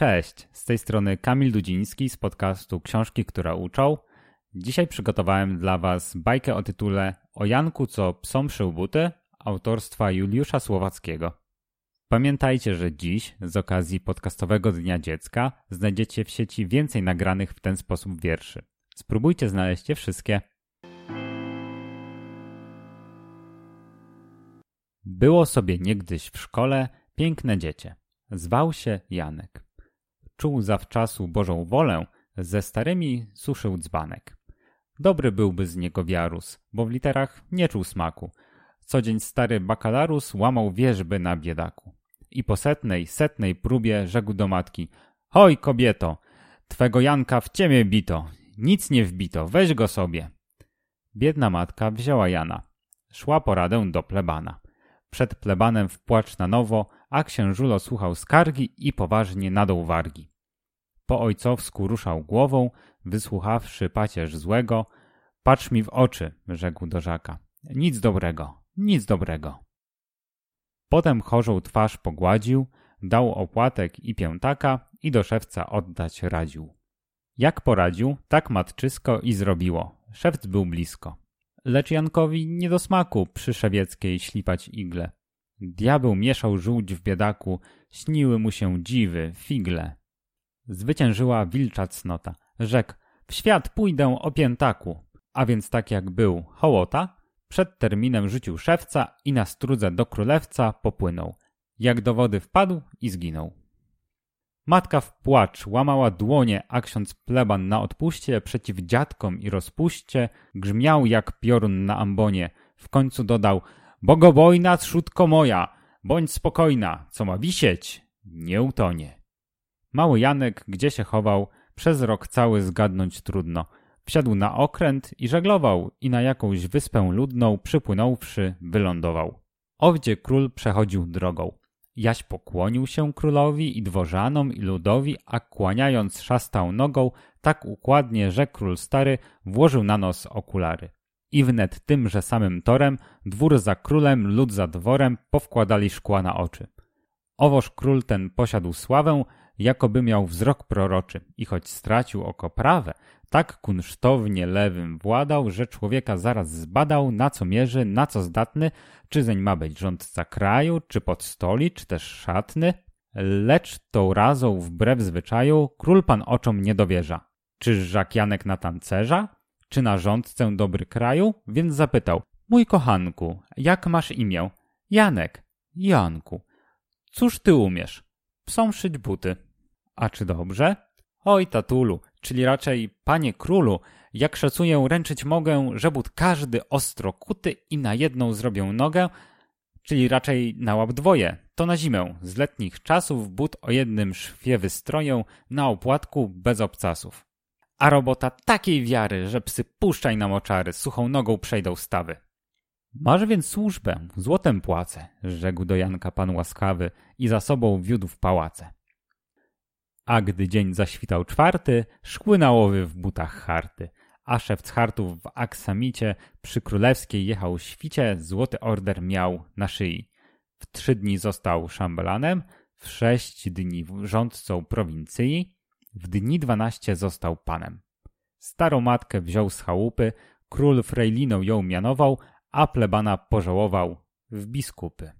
Cześć, z tej strony Kamil Dudziński z podcastu Książki, które uczą. Dzisiaj przygotowałem dla Was bajkę o tytule O Janku, co psom szył buty, autorstwa Juliusza Słowackiego. Pamiętajcie, że dziś, z okazji podcastowego Dnia Dziecka, znajdziecie w sieci więcej nagranych w ten sposób wierszy. Spróbujcie znaleźć je wszystkie. Było sobie niegdyś w szkole piękne dziecię. Zwał się Janek. Czuł zawczasu Bożą wolę, ze starymi suszył dzbanek. Dobry byłby z niego wiarus, bo w literach nie czuł smaku. Co dzień stary bakalarus łamał wierzby na biedaku. I po setnej, setnej próbie rzekł do matki – Hoj, kobieto, twego Janka w ciemię bito, nic nie wbito, weź go sobie. Biedna matka wzięła Jana. Szła poradę do plebana. Przed plebanem w płacz na nowo, a księżulo słuchał skargi i poważnie nadał wargi. Po ojcowsku ruszał głową, wysłuchawszy pacierz złego. Patrz mi w oczy, rzekł do Żaka. Nic dobrego, nic dobrego. Potem chorzą twarz pogładził, dał opłatek i piętaka i do szewca oddać radził. Jak poradził, tak matczysko i zrobiło. Szewc był blisko. Lecz Jankowi nie do smaku przy szewieckiej ślipać igle. Diabeł mieszał żółć w biedaku, śniły mu się dziwy, figle. Zwyciężyła wilcza cnota. Rzekł, w świat pójdę o piętaku. A więc tak jak był hołota, przed terminem rzucił szewca i na strudze do królewca popłynął. Jak do wody wpadł i zginął. Matka w płacz łamała dłonie, a ksiądz pleban na odpuście przeciw dziadkom i rozpuście grzmiał jak piorun na ambonie. W końcu dodał, bogobojna trzutko moja, bądź spokojna, co ma wisieć, nie utonie. Mały Janek, gdzie się chował, przez rok cały zgadnąć trudno. Wsiadł na okręt i żeglował i na jakąś wyspę ludną przypłynąwszy wylądował. Owdzie król przechodził drogą. Jaś pokłonił się królowi i dworzanom i ludowi, a kłaniając szastał nogą, tak układnie, że król stary włożył na nos okulary. I wnet tymże samym torem, dwór za królem, lud za dworem, powkładali szkła na oczy. Owoż król ten posiadł sławę, jakoby miał wzrok proroczy i choć stracił oko prawe, tak kunsztownie lewym władał, że człowieka zaraz zbadał, na co mierzy, na co zdatny, czy zeń ma być rządca kraju, czy podstoli, czy też szatny. Lecz tą razą wbrew zwyczaju król pan oczom nie dowierza. Czyż Żak Janek na tancerza? Czy na rządcę dobry kraju? Więc zapytał, mój kochanku, jak masz imię? Janek. Janku. Cóż ty umiesz? Psom szyć buty. A czy dobrze? Oj, tatulu, czyli raczej panie królu, jak szacuję, ręczyć mogę, że but każdy ostro kuty i na jedną zrobię nogę, czyli raczej na łap dwoje, to na zimę, z letnich czasów but o jednym szwie wystroję, na opłatku bez obcasów. A robota takiej wiary, że psy puszczaj na moczary, suchą nogą przejdą stawy. Masz więc służbę, złotem płacę, rzekł do Janka pan łaskawy i za sobą wiódł w pałace. A gdy dzień zaświtał czwarty, szkły na łowy w butach harty, a szewc hartów w aksamicie przy królewskiej jechał świcie, złoty order miał na szyi. W trzy dni został szambelanem, w sześć dni rządcą prowincji, w dni dwanaście został panem. Starą matkę wziął z chałupy, król frejliną ją mianował, a plebana pożałował w biskupy.